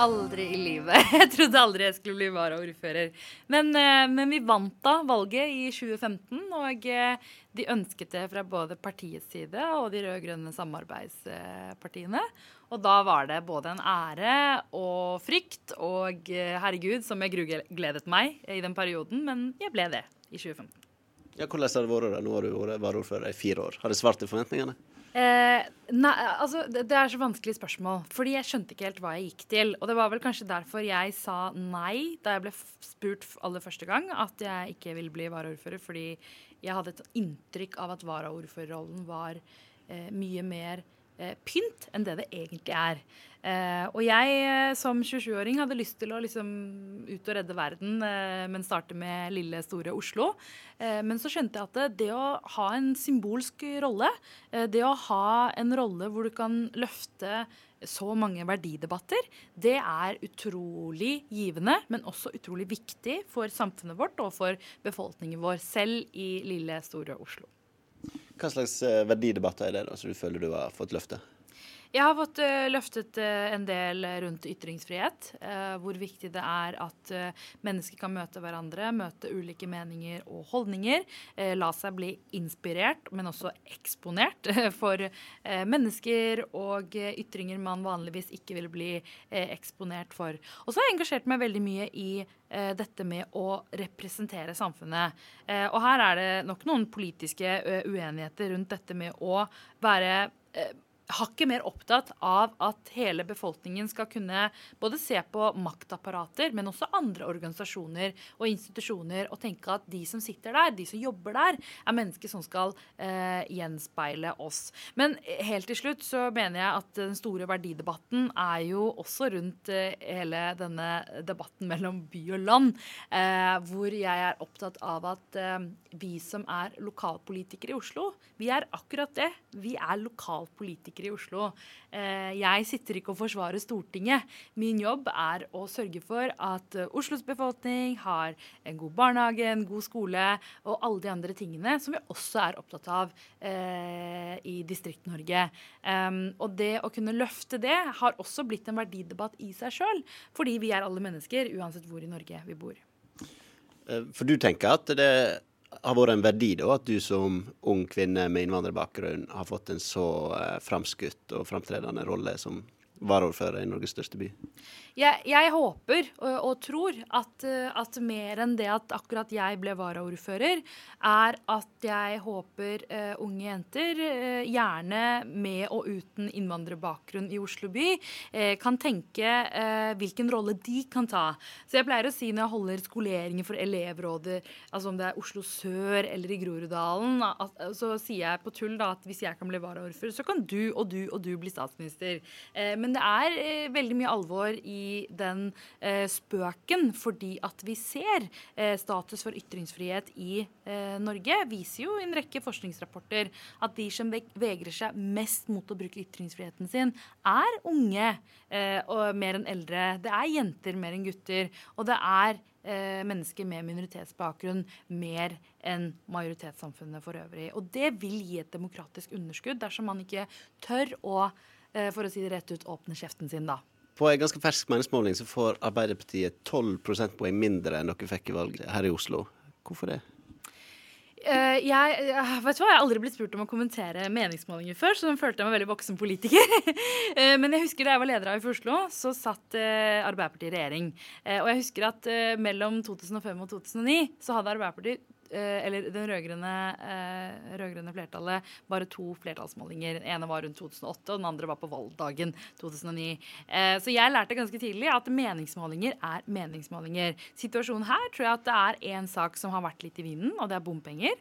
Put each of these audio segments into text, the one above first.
Aldri i livet. Jeg trodde aldri jeg skulle bli varaordfører. Men, eh, men vi vant da valget i 2015, og eh, de ønsket det fra både partiets side og de rød-grønne samarbeidspartiene. Og da var det både en ære og frykt og eh, herregud, som jeg grugledet meg i den perioden, men jeg ble det i 2015. Ja, Hvordan har det vært? Nå har du vært varaordfører i fire år. Har det svart til forventningene? Eh, nei, altså det, det, er så vanskelig spørsmål. Fordi jeg skjønte ikke helt hva jeg gikk til. Og det var vel kanskje derfor jeg sa nei da jeg ble spurt aller første gang at jeg ikke ville bli varaordfører. Fordi jeg hadde et inntrykk av at varaordførerrollen var eh, mye mer eh, pynt enn det det egentlig er. Eh, og jeg eh, som 27-åring hadde lyst til å liksom ut og redde verden, eh, men starte med lille, store Oslo. Eh, men så skjønte jeg at det, det, å ha en symbolsk rolle, eh, det å ha en rolle hvor du kan løfte så mange verdidebatter, det er utrolig givende, men også utrolig viktig for samfunnet vårt og for befolkningen vår, selv i lille, store Oslo. Hva slags eh, verdidebatter er det da, som du føler du har fått løfte? Jeg har fått uh, løftet uh, en del rundt ytringsfrihet. Uh, hvor viktig det er at mennesker kan møte hverandre, møte ulike meninger og holdninger. la seg bli inspirert, men også eksponert for mennesker og ytringer man vanligvis ikke vil bli eksponert for. Og så har jeg engasjert meg veldig mye i dette med å representere samfunnet. og her er det nok noen politiske uenigheter rundt dette med å være hakket mer opptatt av at hele befolkningen skal kunne både se på maktapparater, men også andre organisasjoner og institusjoner, og tenke at de som sitter der, de som jobber der, er mennesker som skal eh, gjenspeile oss. Men helt til slutt så mener jeg at den store verdidebatten er jo også rundt eh, hele denne debatten mellom by og land, eh, hvor jeg er opptatt av at eh, vi som er lokalpolitikere i Oslo, vi er akkurat det. Vi er lokalpolitikere politikere i Oslo. Eh, jeg sitter ikke og forsvarer Stortinget. Min jobb er å sørge for at eh, Oslos befolkning har en god barnehage, en god skole og alle de andre tingene som vi også er opptatt av eh, i Distrikt-Norge. og det å kunne løfte det har også blitt en verdidebatt i seg sjøl, fordi vi er alle mennesker uansett hvor i Norge vi bor. For du tenker at det har vært en verdi da, at du som ung kvinne med innvandrerbakgrunn har fått en så eh, framskutt og framtredende rolle som varaordfører i Norges største by? Jeg, jeg håper og, og tror at, at, mer enn det at akkurat jeg ble varaordfører, er at jeg håper uh, unge jenter, uh, gjerne med og uten innvandrerbakgrunn i Oslo by, uh, kan tenke hvilken rolle de kan ta. Så jeg pleier å si når jeg holder skoleringer for elevrådet, altså om det er Oslo sør eller i Groruddalen, at, så sier jeg på tull da at hvis jeg kan bli varaordfører, så kan du og du og du bli statsminister. men det er veldig mye alvor i den eh, spøken, fordi at vi ser eh, status for ytringsfrihet i eh, Norge, viser jo en rekke forskningsrapporter at de som vegrer seg mest mot å bruke ytringsfriheten sin, er unge eh, og mer enn eldre. Det er jenter mer enn gutter. Og det er eh, mennesker med minoritetsbakgrunn mer enn majoritetssamfunnet for øvrig. Og det vil gi et demokratisk underskudd dersom man ikke tør å eh, for å si det rett ut, åpne kjeften sin, da. På en ganske fersk meningsmåling så får Arbeiderpartiet 12 prosentpoeng mindre enn dere fikk i valget her i Oslo. Hvorfor det? Uh, jeg, uh, vet du hva, jeg har aldri blitt spurt om å kommentere meningsmålinger før, så nå følte jeg meg veldig voksen politiker. uh, men jeg husker da jeg var leder av i Oslo, så satt Arbeiderpartiet i regjering. og jeg husker at mellom 2005 og 2009 så hadde Arbeiderpartiet Eh, eller den rød-grønne eh, flertallet bare to flertallsmålinger. Den ene var rundt 2008, og den andre var på valgdagen 2009. Eh, så jeg lærte ganske tidlig at meningsmålinger er meningsmålinger. Situasjonen her tror jeg at det er én sak som har vært litt i vinden, og det er bompenger.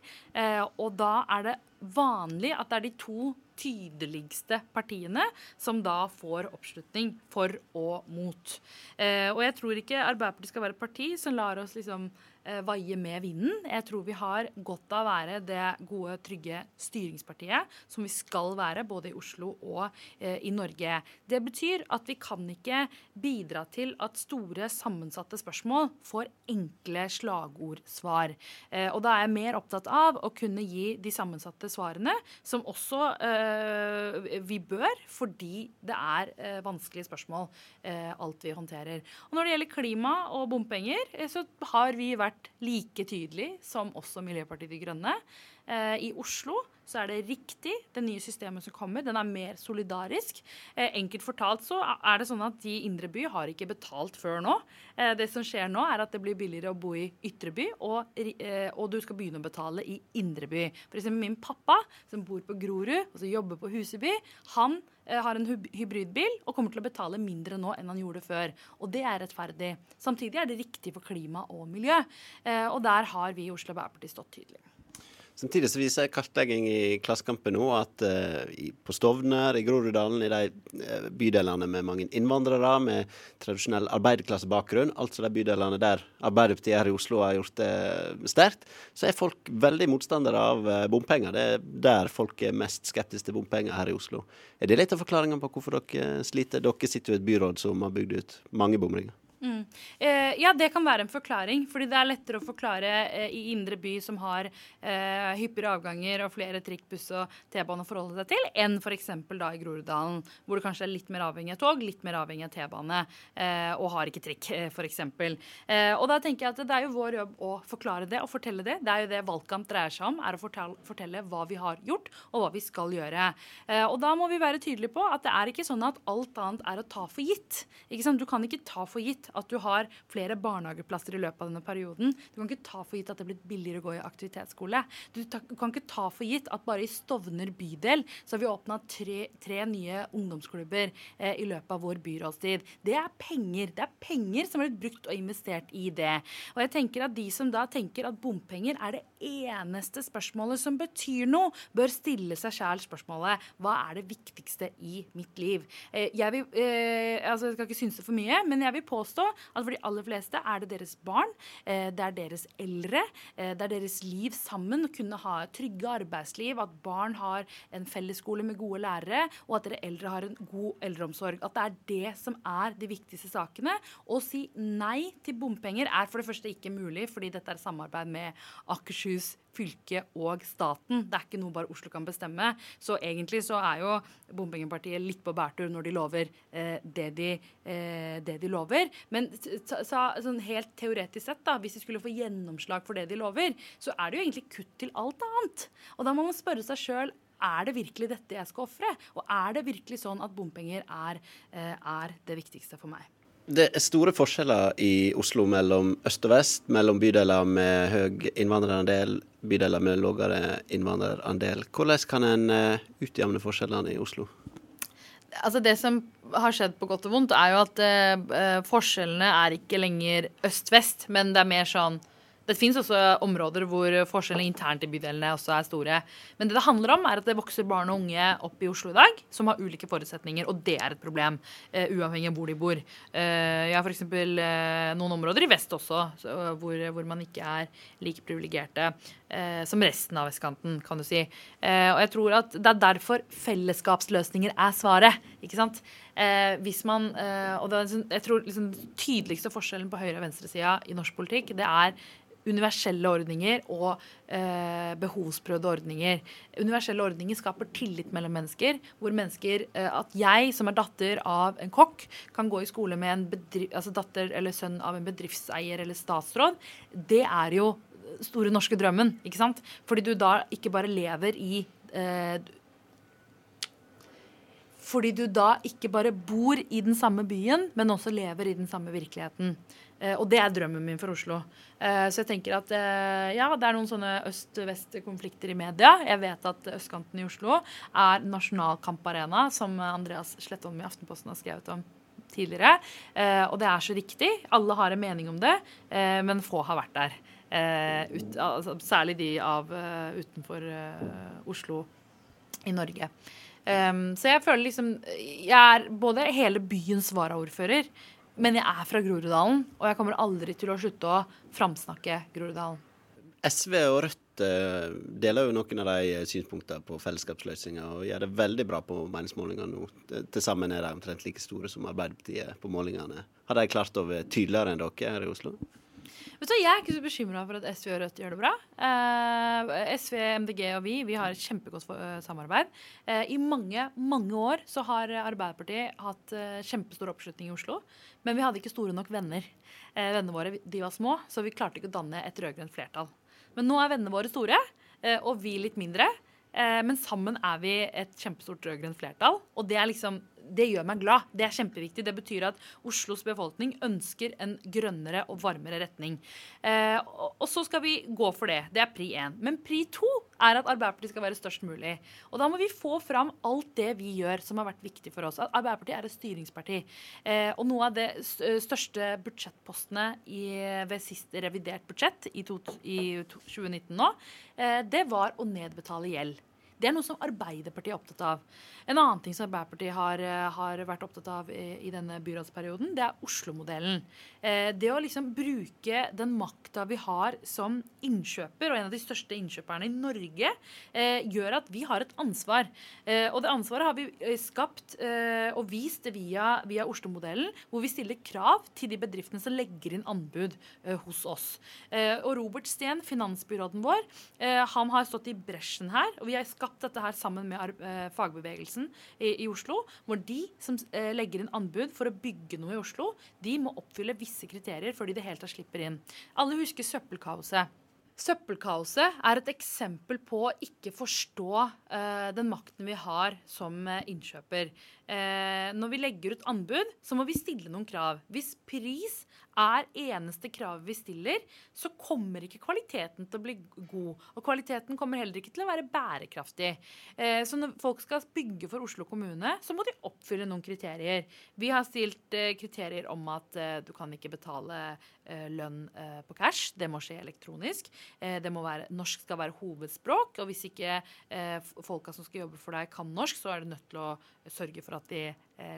Og da er det vanlig at det er de to tydeligste partiene som da får oppslutning for og mot. og jeg tror ikke Arbeiderpartiet skal være et parti som lar oss liksom eh, vaie med vinden. Jeg tror vi har godt av å være det gode, trygge styringspartiet som vi skal være, både i Oslo og eh, i Norge. Det betyr at vi kan ikke bidra til at store, sammensatte spørsmål får enkle slagordsvar. Eh, og da er jeg mer opptatt av å kunne gi de sammensatte svarene, som også eh, vi bør, fordi det er eh, vanskelige spørsmål eh, alt vi håndterer. Og Når det gjelder klima og bompenger, eh, så har vi vært like tydelige som også Miljøpartiet De Grønne. Eh, I Oslo så er det riktig, det nye systemet som kommer. Den er mer solidarisk. Eh, enkelt fortalt så er det sånn at de i indre by har ikke betalt før nå. Eh, det som skjer nå, er at det blir billigere å bo i ytre by, og, og du skal begynne å betale i indre by. Eksempel min pappa, som bor på Grorud, og som jobber på Huseby, han har en hybridbil og kommer til å betale mindre nå enn han gjorde før. Og det er rettferdig. Samtidig er det riktig for klima og miljø. Og der har vi i Oslo Arbeiderparti stått tydelig. Samtidig så viser kartlegging i Klassekampen nå at uh, på Stovner, i Groruddalen, i de uh, bydelene med mange innvandrere med tradisjonell arbeiderklassebakgrunn, altså de bydelene der Arbeiderpartiet her i Oslo har gjort det sterkt, så er folk veldig motstandere av uh, bompenger. Det er der folk er mest skeptiske til bompenger her i Oslo. Er det litt av forklaringen på hvorfor dere sliter? Dere sitter jo i et byråd som har bygd ut mange bomringer. Mm. Eh, ja, det kan være en forklaring. fordi det er lettere å forklare eh, i indre by som har eh, hyppigere avganger og flere trikk, buss og T-bane å forholde seg til, enn f.eks. da i Groruddalen, hvor det kanskje er litt mer avhengig av tog, litt mer avhengig av T-bane, eh, og har ikke trikk, eh, f.eks. Eh, og da tenker jeg at det er jo vår jobb å forklare det og fortelle det. Det er jo det valgkamp dreier seg om, er å fortelle, fortelle hva vi har gjort, og hva vi skal gjøre. Eh, og da må vi være tydelige på at det er ikke sånn at alt annet er å ta for gitt. Du kan ikke ta for gitt at du har flere barnehageplasser i løpet av denne perioden. Du kan ikke ta for gitt at det er blitt billigere å gå i aktivitetsskole. Du, kan ikke ta for gitt at bare i Stovner bydel så har vi åpna tre, tre, nye ungdomsklubber eh, i løpet av vår byrådstid. Det er penger. Det er penger som har blitt brukt og investert i det. Og jeg tenker at de som da tenker at bompenger er det eneste spørsmålet som betyr noe, bør stille seg sjæl spørsmålet hva er det viktigste i mitt liv? Eh, jeg, vil, eh, altså jeg skal ikke synse for mye, men jeg vil påstå at for de aller fleste er det deres barn, eh, det er deres eldre, eh, det er deres liv sammen. Å kunne ha trygge arbeidsliv, at barn har en fellesskole med gode lærere, og at dere eldre har en god eldreomsorg. At det er det som er de viktigste sakene. Å si nei til bompenger er for det første ikke mulig, fordi dette er samarbeid med Akershus fylke og staten. Det er ikke noe bare Oslo kan bestemme. Så egentlig så er jo bompengepartiet litt på bærtur når de lover eh, det, de, eh, det, de, lover. Men så, sånn helt teoretisk sett, da, hvis de skulle få gjennomslag for det de lover, så er det jo egentlig kutt til alt annet. Og da må man spørre seg sjøl er det virkelig dette jeg skal ofre? Og er det virkelig sånn at bompenger er, eh, er det viktigste for meg? Det er store forskjeller i Oslo mellom øst og vest, mellom bydeler med høy innvandrerandel, bydeler med lavere innvandrerandel. Hvordan kan en uh, utjevne forskjellene i Oslo? Altså Det som har skjedd på godt og vondt, er jo at uh, forskjellene er ikke lenger øst-vest, men det er mer sånn det finnes også områder hvor forskjellene internt i bydelene også er store. Men det det handler om, er at det vokser barn og unge opp i Oslo i dag som har ulike forutsetninger, og det er et problem, uh, uavhengig av hvor de bor. Uh, jeg har f.eks. Uh, noen områder i vest også så, hvor, hvor, man ikke er like privilegerte uh, som resten av vestkanten, kan du si. og jeg tror at det er derfor fellesskapsløsninger er svaret. ikke sant? hvis man, og det liksom, jeg tror liksom, tydeligste forskjellen på høyre- og venstresida i norsk politikk, det er universelle ordninger og eh, behovsprøvde ordninger. Universelle ordninger skaper tillit mellom mennesker. hvor mennesker, eh, At jeg, som er datter av en kokk, kan gå i skole med en bedri altså datter eller sønn av en bedriftseier eller statsråd, det er jo store norske drømmen. ikke sant? Fordi du da ikke bare lever i eh, fordi du da ikke bare bor i den samme byen, men også lever i den samme virkeligheten. Eh, og det er drømmen min for Oslo. Eh, så jeg tenker at eh, ja, det er noen sånne øst-vest-konflikter i media. Jeg vet at østkanten i Oslo er nasjonal kamparena, som Andreas Slettholm i Aftenposten har skrevet om tidligere. Og det er så riktig. Alle har en mening om det, men få har vært der. Ut, altså, særlig de av utenfor Oslo i Norge. Um, så jeg føler liksom Jeg er både hele byens varaordfører, men jeg er fra Groruddalen, og jeg kommer aldri til å slutte å framsnakke Groruddalen. SV og Rødt eh, deler jo noen av de synspunktene på fellesskapsløsninger og gjør det veldig bra på meningsmålingene nå. Til sammen er de omtrent like store som Arbeiderpartiet på målingene. Har de klart å være tydeligere enn dere her i Oslo? Vet du, Jeg er ikke så bekymra for at SV og Rødt gjør det bra. Eh, SV, MDG og vi vi har et kjempegodt for, uh, samarbeid. Eh, I mange mange år så har Arbeiderpartiet hatt uh, kjempestor oppslutning i Oslo. Men vi hadde ikke store nok venner. Eh, vennene våre de var små, så vi klarte ikke å danne et rød-grønt flertall. Men nå er vennene våre store, eh, og vi litt mindre. Men sammen er vi et kjempestort rød-grønt flertall. Og det, er liksom, det gjør meg glad. Det er kjempeviktig. Det betyr at Oslos befolkning ønsker en grønnere og varmere retning. Eh, og, og så skal vi gå for det. Det er pri én. Men pri to er at Arbeiderpartiet skal være størst mulig. Og da må vi få fram alt det vi gjør som har vært viktig for oss. Arbeiderpartiet er et styringsparti. Eh, og noe av det største budsjettpostene i, ved siste revidert budsjett i, to, i 2019 nå, eh, det var å nedbetale gjeld. Det er noe som Arbeiderpartiet er opptatt av. En annen ting som Arbeiderpartiet har, eh, har vært opptatt av i, i denne byrådsperioden, det er Oslo-modellen. Eh, det å liksom bruke den makta vi har som innkjøper, og en av de største innkjøperne i Norge, eh, gjør at vi har et ansvar. Eh, og det ansvaret har vi eh, skapt eh, og vist via, via Oslo-modellen, hvor vi stiller krav til de bedriftene som legger inn anbud hos oss. og Robert Steen, finansbyråden vår, han har stått i bresjen her. og vi har skapt skapt dette her sammen med eh, fagbevegelsen i, i, Oslo. Hvor de som eh, legger inn anbud for å bygge noe i Oslo, de må oppfylle visse kriterier før de det hele tatt slipper inn. Alle husker søppelkaoset. Søppelkaoset er et eksempel på å ikke forstå uh, den makten vi har som innkjøper. Uh, når vi legger ut anbud, så må vi stille noen krav. Hvis pris er eneste kravet vi stiller, så kommer ikke kvaliteten til å bli god. Og kvaliteten kommer heller ikke til å være bærekraftig. Eh, så når folk skal bygge for Oslo kommune, så må de oppfylle noen kriterier. Vi har stilt eh, kriterier om at eh, du kan ikke betale lønn på cash. Det må skje elektronisk. det må være, norsk skal være hovedspråk. Og hvis ikke folka som skal jobbe for deg, kan norsk, så er du nødt til å sørge for at de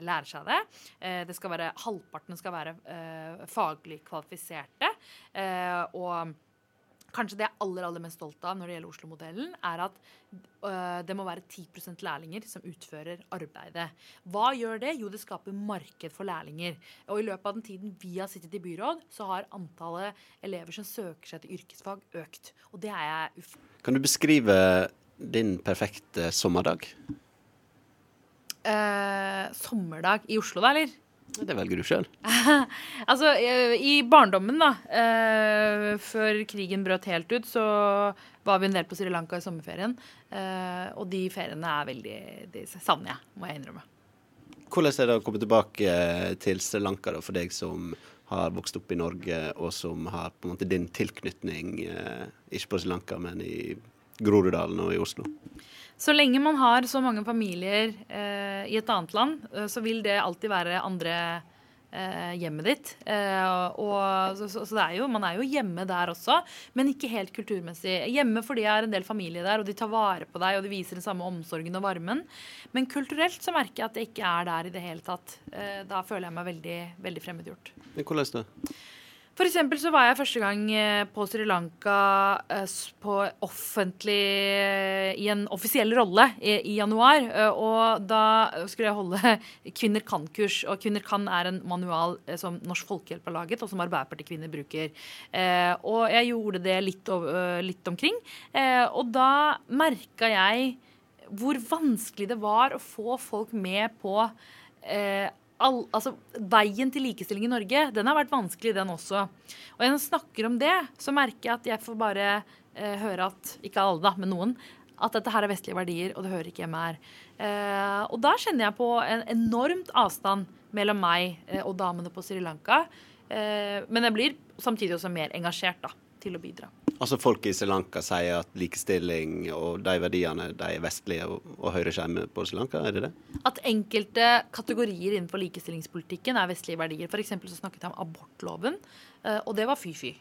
lærer seg det. Eh, det skal være, halvparten skal være eh, faglig kvalifiserte. og kanskje det jeg er aller, aller mest stolt av når det gjelder Oslo-modellen, er at øh, det må være 10% lærlinger som utfører arbeidet. Hva gjør det? Jo, det skaper marked for lærlinger. Og i løpet av den tiden vi har sittet i byråd, så har antallet elever som søker seg til yrkesfag, økt. Og det er jeg uff... Kan du beskrive din perfekte sommerdag? Eh, sommerdag i Oslo, da, eller? Det velger du sjøl. altså, eh, i barndommen, da, eh, før krigen brøt helt ut, så var vi en del på Sri Lanka i sommerferien. Eh, og de feriene er veldig De savner jeg, må jeg innrømme. Hvordan er det å komme tilbake til Sri Lanka da, for deg som har vokst opp i Norge, og som har på en måte din tilknytning, eh, ikke på Sri Lanka, men i Groruddalen og i Oslo? Så lenge man har så mange familier eh, i et annet land, eh, så vil det alltid være andre eh, hjemmet ditt. Eh, og, så, så, er jo, man er jo hjemme der også, men ikke helt kulturmessig. Hjemme fordi jeg er en del familie der, og de tar vare på deg, og de viser den samme omsorgen og varmen. Men kulturelt så merker jeg at jeg ikke er der i det hele tatt. Eh, da føler jeg meg veldig, veldig fremmedgjort. Men hvordan da? For eksempel så var jeg første gang eh, på Sri Lanka eh, på offentlig eh, I en offisiell rolle i, i januar. Og da skulle jeg holde Kvinner kan-kurs. Og Kvinner kan er en manual som Norsk Folkehjelp har laget, og som Arbeiderparti-kvinner bruker. Og jeg gjorde det litt, litt omkring. Og da merka jeg hvor vanskelig det var å få folk med på all, altså, veien til likestilling i Norge, den har vært vanskelig, den også. Og når jeg snakker om det, så merker jeg at jeg får bare eh, høre at Ikke alle, da, men noen. At dette her er vestlige verdier, og det hører ikke hjemme her. Eh, og da kjenner jeg på en enormt avstand mellom meg eh, og damene på Sri Lanka. Eh, men jeg blir samtidig også mer engasjert da, til å bidra. Altså Folk i Sri Lanka sier at likestilling og de verdiene de er vestlige og, og hører på Sri Lanka, er det det? At enkelte kategorier innenfor likestillingspolitikken er vestlige verdier. F.eks. så snakket jeg om abortloven, eh, og det var fy-fy.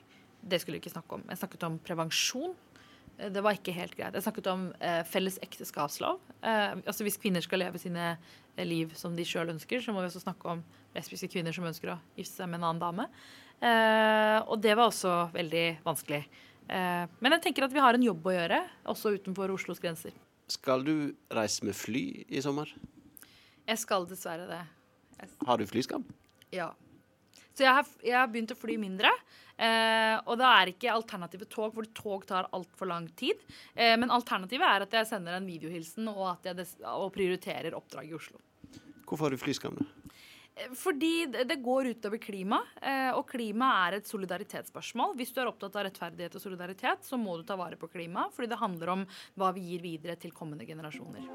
Det skulle vi ikke snakke om. Jeg snakket om prevensjon. Eh, det var ikke helt greit. Jeg snakket om eh, felles ekteskapslov. Eh, altså Hvis kvinner skal leve sine eh, liv som de sjøl ønsker, så må vi også snakke om lesbiske kvinner som ønsker å gifte seg med en annen dame. Eh, og det var også veldig vanskelig. Eh, men jeg tenker at vi har en jobb å gjøre, også utenfor Oslos grenser. Skal du reise med fly i sommer? Jeg skal dessverre det. Jeg... Har du flyskam? Ja. Så jeg har, jeg har begynt å fly mindre. Eh, og da er ikke alternativet tog, for tog tar altfor lang tid. Eh, men alternativet er at jeg sender en videohilsen og jeg des og prioriterer oppdrag i Oslo. Hvorfor har du flyskam? da? Fordi det går utover klima, eh, og klima er et solidaritetsspørsmål. Hvis du er opptatt av rettferdighet og solidaritet, så må du ta vare på klima, fordi det handler om hva vi gir videre til kommende generasjoner.